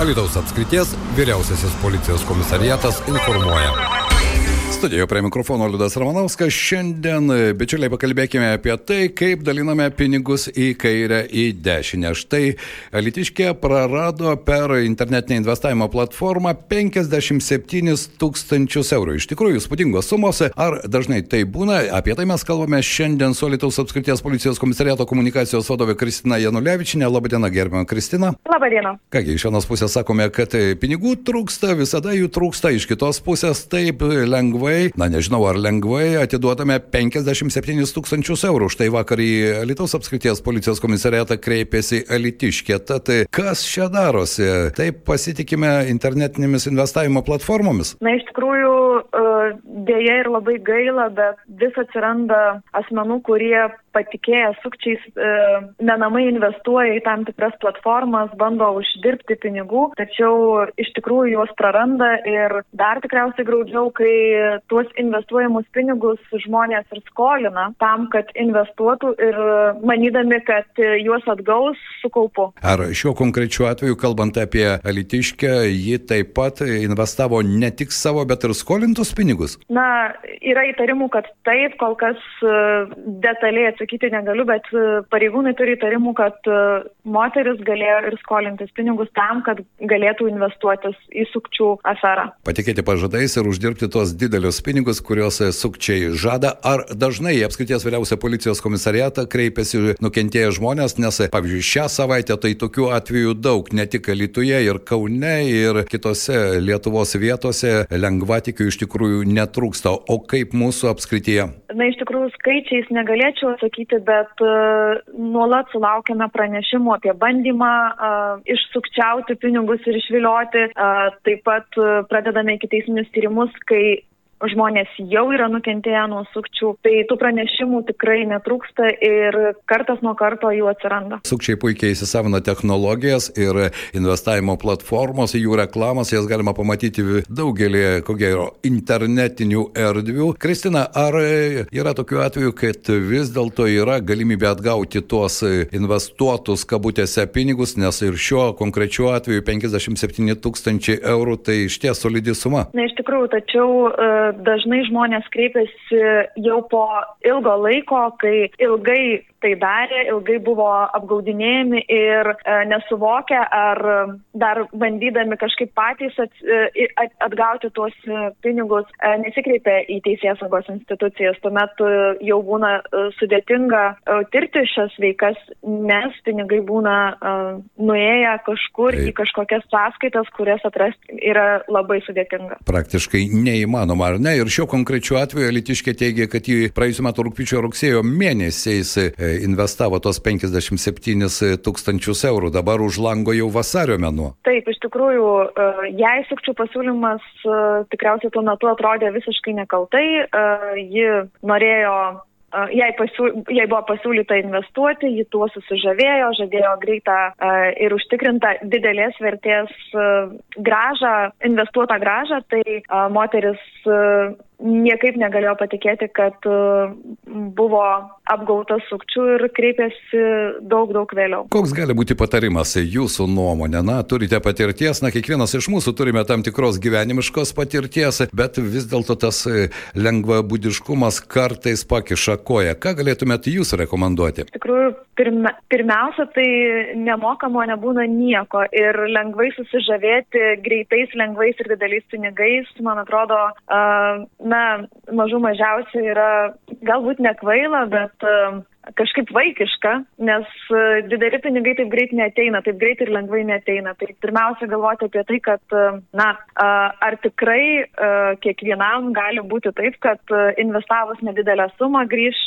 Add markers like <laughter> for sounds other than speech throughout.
Alitaus apskrities vyriausiasis policijos komisariatas informuoja. Studijoje prie mikrofono Liudas Ramanauskas. Šiandien, bičiuliai, pakalbėkime apie tai, kaip daliname pinigus į kairę, į dešinę. Štai Alitiškė prarado per internetinę investavimo platformą 57 tūkstančius eurų. Iš tikrųjų, spūdingos sumos. Ar dažnai tai būna? Apie tai mes kalbame šiandien su Alitaus apskrities policijos komisariato komunikacijos vadovė Kristina Janulevičinė. Labadiena, gerbama Kristina. Labadiena. Kągi, iš vienos pusės sakome, kad pinigų trūksta, visada jų trūksta, iš kitos pusės taip lengvai lengvai, na nežinau ar lengvai, atiduodame 57 tūkstančius eurų. Štai vakar į Lietuvos apskrities policijos komisariatą kreipėsi Alitiškė. Tad kas čia darosi? Taip pasitikime internetinėmis investavimo platformomis? Na iš tikrųjų, dėja ir labai gaila, bet vis atsiranda asmenų, kurie patikėję sukčiais e, menamai investuoja į tam tikras platformas, bando uždirbti pinigų, tačiau iš tikrųjų juos praranda ir dar tikriausiai graudžiau, kai tuos investuojamus pinigus žmonės ir skolina tam, kad investuotų ir manydami, kad juos atgaus su kaupu. Ar šiuo konkrečiu atveju, kalbant apie Alitiškę, ji taip pat investavo ne tik savo, bet ir skolintus pinigus? Na, yra įtarimų, kad taip, kol kas e, detaliai atsakyti negaliu, bet e, pareigūnai turi įtarimų, kad e, moteris galėjo ir skolintis pinigus tam, kad galėtų investuotis į sukčių aferą. Patikėti pažadais ir uždirbti tos didelius pinigus, kuriuos sukčiai žada. Ar dažnai į apskrities vyriausią policijos komisariatą kreipiasi nukentėję žmonės, nes, pavyzdžiui, šią savaitę tai tokių atvejų daug, ne tik Lietuvoje, ir Kaune, ir kitose Lietuvos vietose lengvatikių iš tikrųjų netrūksta. O kaip mūsų apskrityje? Na, iš tikrųjų, skaičiais negalėčiau atsakyti, bet uh, nuolat sulaukime pranešimų apie bandymą uh, išsukčiauti pinigus ir išvilioti. Uh, taip pat uh, pradedame iki teisminius tyrimus, kai žmonės jau yra nukentėję nuo sukčių, tai tų pranešimų tikrai netrūksta ir kartas nuo karto jų atsiranda. Sukčiai puikiai įsisavina technologijas ir investavimo platformos, jų reklamas, jas galima pamatyti daugelį, ko gero, internetinių erdvių. Kristina, ar yra tokių atvejų, kad vis dėlto yra galimybė atgauti tuos investuotus kabutėse pinigus, nes ir šiuo konkrečiu atveju 57 tūkstančiai eurų tai iš ties solidi suma? Na, iš tikrųjų, tačiau uh, dažnai žmonės kreipiasi jau po ilgo laiko, kai ilgai tai darė, ilgai buvo apgaudinėjami ir e, nesuvokia, ar dar bandydami kažkaip patys at, e, at, atgauti tuos pinigus, e, nesikreipia į teisės saugos institucijas. Tuomet e, jau būna e, sudėtinga e, tirti šias veikas, nes pinigai būna e, nuėję kažkur Taip. į kažkokias sąskaitas, kurias atrasti yra labai sudėtinga. Praktiškai neįmanoma, ar ne? Ir šiuo konkrečiu atveju Litiškė teigia, kad į praėjusiu metu rūpiučio rugsėjo mėnesiais e, investavo tos 57 tūkstančius eurų, dabar už lango jau vasario mėnuo. Taip, iš tikrųjų, e, jei sukčių pasiūlymas e, tikriausiai tuo metu atrodė visiškai nekaltai, ji norėjo jai, pasiū, jai buvo pasiūlyta investuoti, ji tuo susižavėjo, žadėjo greitą ir užtikrintą didelės vertės gražą, investuotą gražą, tai moteris niekaip negalėjo patikėti, kad uh, buvo apgautas sukčių ir kreipėsi daug, daug vėliau. Koks gali būti patarimas jūsų nuomonė? Na, turite patirties, na, kiekvienas iš mūsų turime tam tikros gyvenimiškos patirties, bet vis dėlto tas e, lengvabūdiškumas kartais pakiša koją. Ką galėtumėte jūs rekomenduoti? Iš tikrųjų, pirma, pirmiausia, tai nemokamo nebūna nieko ir lengvai susižavėti greitais, lengvais ir dideliais pinigais, man atrodo, uh, na, mažų mažiausiai yra galbūt nekvaila, bet uh, kažkaip vaikiška, nes e, dideli pinigai taip greit neteina, taip greit ir lengvai neteina. Tai pirmiausia galvoti apie tai, kad, e, na, ar tikrai e, kiekvienam gali būti taip, kad investavus nedidelę sumą grįž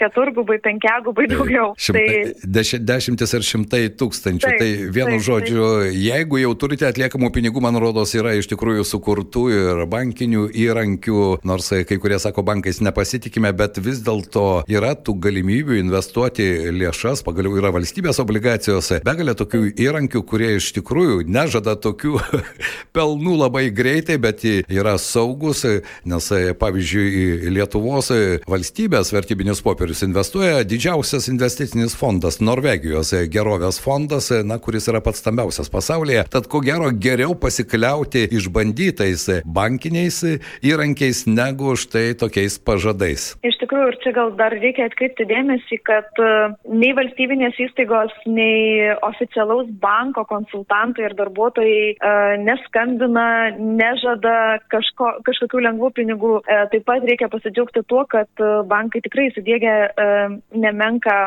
keturgubai, penkiagubai daugiau. Šimtai, tai, deši, dešimtis ar šimtai tūkstančių. Taip, tai vienu taip, žodžiu, taip. jeigu jau turite atliekamų pinigų, man rodos, yra iš tikrųjų sukurtų ir bankinių įrankių, nors kai kurie sako, bankais nepasitikime, bet vis dėlto yra tų tų galimybių investuoti lėšas, pagaliau yra valstybės obligacijos, begalė tokių įrankių, kurie iš tikrųjų nežada tokių <laughs> pelnų labai greitai, bet yra saugus, nes pavyzdžiui Lietuvos valstybės vertybinius popierius investuoja didžiausias investicinis fondas Norvegijos gerovės fondas, na, kuris yra pats stambiausias pasaulyje. Tad ko gero geriau pasikliauti išbandytais bankiniais įrankiais negu štai tokiais pažadais. Iš tikrųjų, ir čia gal dar reikia atkreipti dėmesį, kad e, nei valstybinės įstaigos, nei oficialaus banko konsultantai ir darbuotojai uh, neskambina, nežada kažko, kažkokių lengvų pinigų. Uh, taip pat reikia pasidžiaugti tuo, kad bankai tikrai įsidėgė uh, nemenka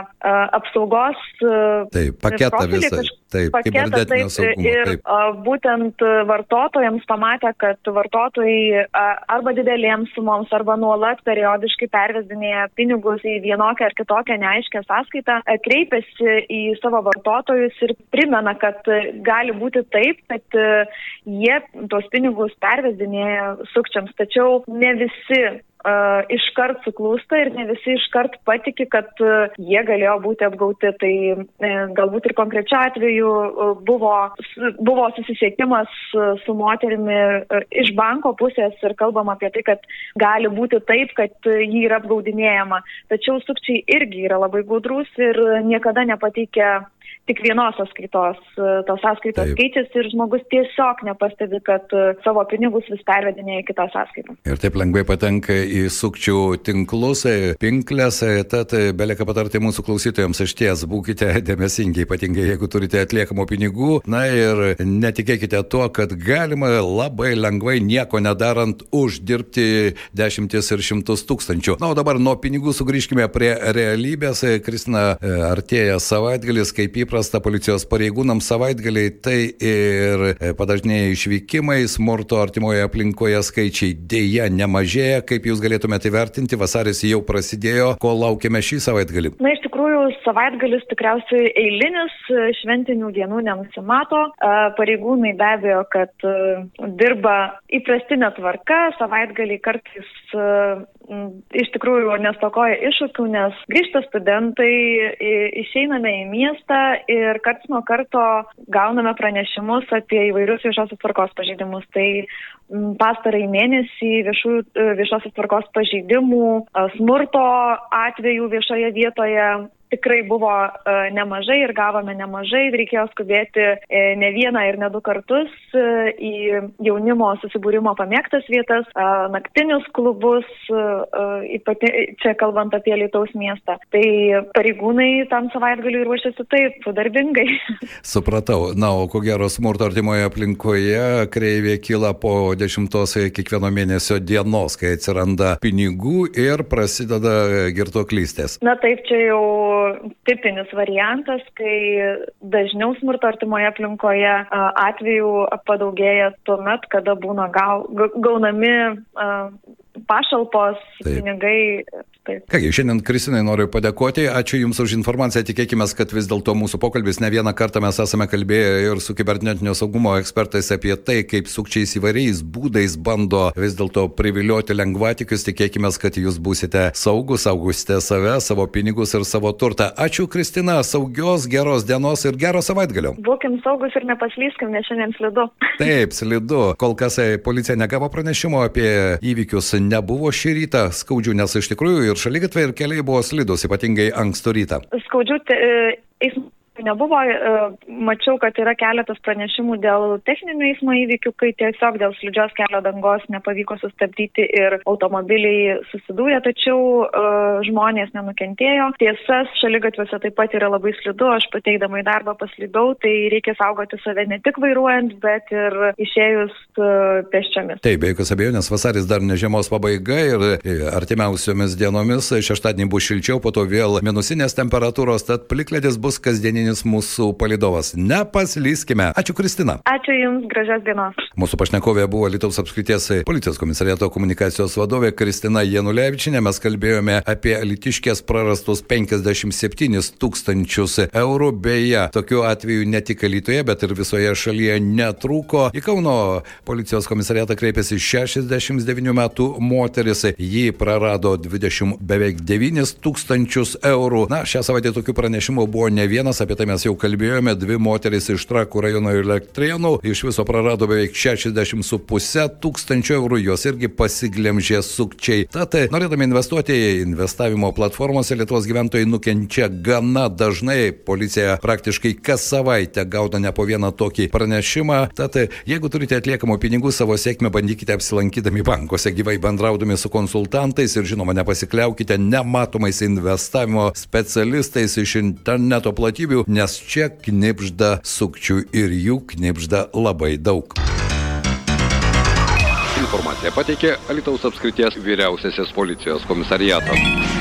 apsaugos. Taip, paketą visą. Kaž... Taip, paketą, taip, saugumo, ir taip. Būtent vartotojams pamatę, kad vartotojai arba didelėms sumoms, arba nuolat periodiškai pervesdinėja pinigus į vienokią ar kitokią neaiškę sąskaitą, uh, kreipiasi į savo vartotojus ir primena, kad gali būti taip, kad jie tos pinigus pervesdinėja sukčiams, tačiau ne visi uh, iškart suklūsta ir ne visi iškart patiki, kad uh, jie galėjo būti apgauti. Tai uh, galbūt ir konkrečiu atveju uh, buvo, buvo susisiekimas uh, su moterimi uh, iš banko pusės ir kalbam apie tai, kad gali būti taip, kad uh, jį yra apgaudinėjama. Tačiau sukčiai irgi yra labai gudrus ir niekada nepateikia tik vienos sąskaitos, tos sąskaitos taip. keičiasi ir žmogus tiesiog nepastebi, kad savo pinigus vis pervedinėja į kitą sąskaitą. Ir taip lengvai patenka į sukčių tinklus, pinklės, tad belieka patarti mūsų klausytojams iš ties, būkite dėmesingi, ypatingai jeigu turite atliekamų pinigų, na ir netikėkite tuo, kad galima labai lengvai nieko nedarant uždirbti dešimtis ir šimtus tūkstančių. Na, o dabar nuo pinigų sugrįžkime prie realybės. Kristina, artėja savaitgalis, kaip įprasta įprasta policijos pareigūnams savaitgaliai, tai ir e, padažnėję išvykimai, smurto artimoje aplinkoje skaičiai dėja nemažėja. Kaip jūs galėtumėte įvertinti, vasaris jau prasidėjo, ko laukiame šį savaitgalį? Na, tikrųjų, savaitgalis tikriausiai eilinis, e, šventinių dienų nenusimato. E, pareigūnai be abejo, kad dirba įprastinė tvarka, savaitgalį kartais iš tikrųjų nestokoja iššūkių, nes grįžta studentai, išeiname į miestą ir karts nuo karto gauname pranešimus apie įvairius viešosios tvarkos pažeidimus. Tai pastarai mėnesį viešų, viešosios tvarkos pažeidimų, smurto atvejų viešoje vietoje um, tikrai buvo uh, nemažai ir gavome nemažai, reikėjo skubėti uh, ne vieną ir ne du kartus uh, į jaunimo susibūrimo pamėgtas vietas, naktinius klubus, ypati, čia kalbant apie Lietuvos miestą. Tai pareigūnai tam savaitgaliui ruošiasi taip, darbingai. <laughs> Supratau. Na, o ko gero smurto artimoje aplinkoje kreivė kyla po dešimtos kiekvieno mėnesio dienos, kai atsiranda pinigų ir prasideda girtuoklystės. Na taip, čia jau tipinis variantas, kai dažniau smurto artimoje aplinkoje atvejų padaugėja tuo met, kada būna gaunami pašalpos, Taip. pinigai Taip. Kągi, šiandien Kristinai noriu padėkoti, ačiū Jums už informaciją, tikėkime, kad vis dėlto mūsų pokalbis ne vieną kartą mes esame kalbėję ir su kibernetinio saugumo ekspertais apie tai, kaip sukčiais įvairiais būdais bando vis dėlto privilioti lengvatikius, tikėkime, kad Jūs būsite saugus, saugusite save, savo pinigus ir savo turtą. Ačiū Kristina, saugios, geros dienos ir gero savaitgalio. Būkim saugus ir nepaslyskim, nes šiandien slidu. Taip, slidu. Kol kas e, policija negavo pranešimo apie įvykius, nebuvo šį rytą skaudžių, nes iš tikrųjų ir šaligatviai ir keliai buvo slidus, ypatingai ankstų rytą. Skaudžių te, e, eismo nebuvo. E, mačiau, kad yra keletas pranešimų dėl techninių eismo įvykių, kai tiesiog dėl slidžios kelio dangos nepavyko sustabdyti ir automobiliai susidūrė, tačiau uh, žmonės nenukentėjo. Tiesas, šaligatviuose taip pat yra labai slidu, aš pateikdama į darbą paslydau, tai reikia saugoti save ne tik vairuojant, bet ir išėjus uh, pėsčiomis. Taip, be jokios abejonės, vasaris dar ne žiemos pabaiga ir artimiausiomis dienomis šeštadienį bus šilčiau, po to vėl minusinės temperatūros, tad plikledis bus kasdieninė asmeninis mūsų palidovas. Nepaslyskime. Ačiū Kristina. Ačiū Jums, gražios dienos. Mūsų pašnekovė buvo Lietuvos apskrities policijos komisariato komunikacijos vadovė Kristina Janulevičinė. Mes kalbėjome apie litiškės prarastus 57 tūkstančius eurų. Beje, tokiu atveju ne tik Lietuvoje, bet ir visoje šalyje netrūko. Į Kauno policijos komisariatą kreipėsi 69 metų moteris. Ji prarado 20 beveik 9 tūkstančius eurų. Na, šią savaitę tokių pranešimų buvo ne vienas, apie tai mes jau kalbėjome. Dvi moteris iš Trakų rajono ir Lektrienų iš viso prarado beveik 60,5 tūkstančių eurų. Jos irgi pasiglemžė sukčiai. Tad, norėdami investuoti į investavimo platformose, Lietuvos gyventojai nukenčia gana dažnai. Policija praktiškai kas savaitę gauna ne po vieną tokį pranešimą. Tad, jeigu turite atliekamų pinigų savo sėkmę, bandykite apsilankydami bankuose, gyvai bendraudami su konsultantais ir žinoma, nepasikliaukite nematomais investavimo specialistais iš interneto platybių, nes čia knipžda sukčių ir jų knipžda labai daug. Informaciją pateikė Alitaus apskrities vyriausiasis policijos komisariatas.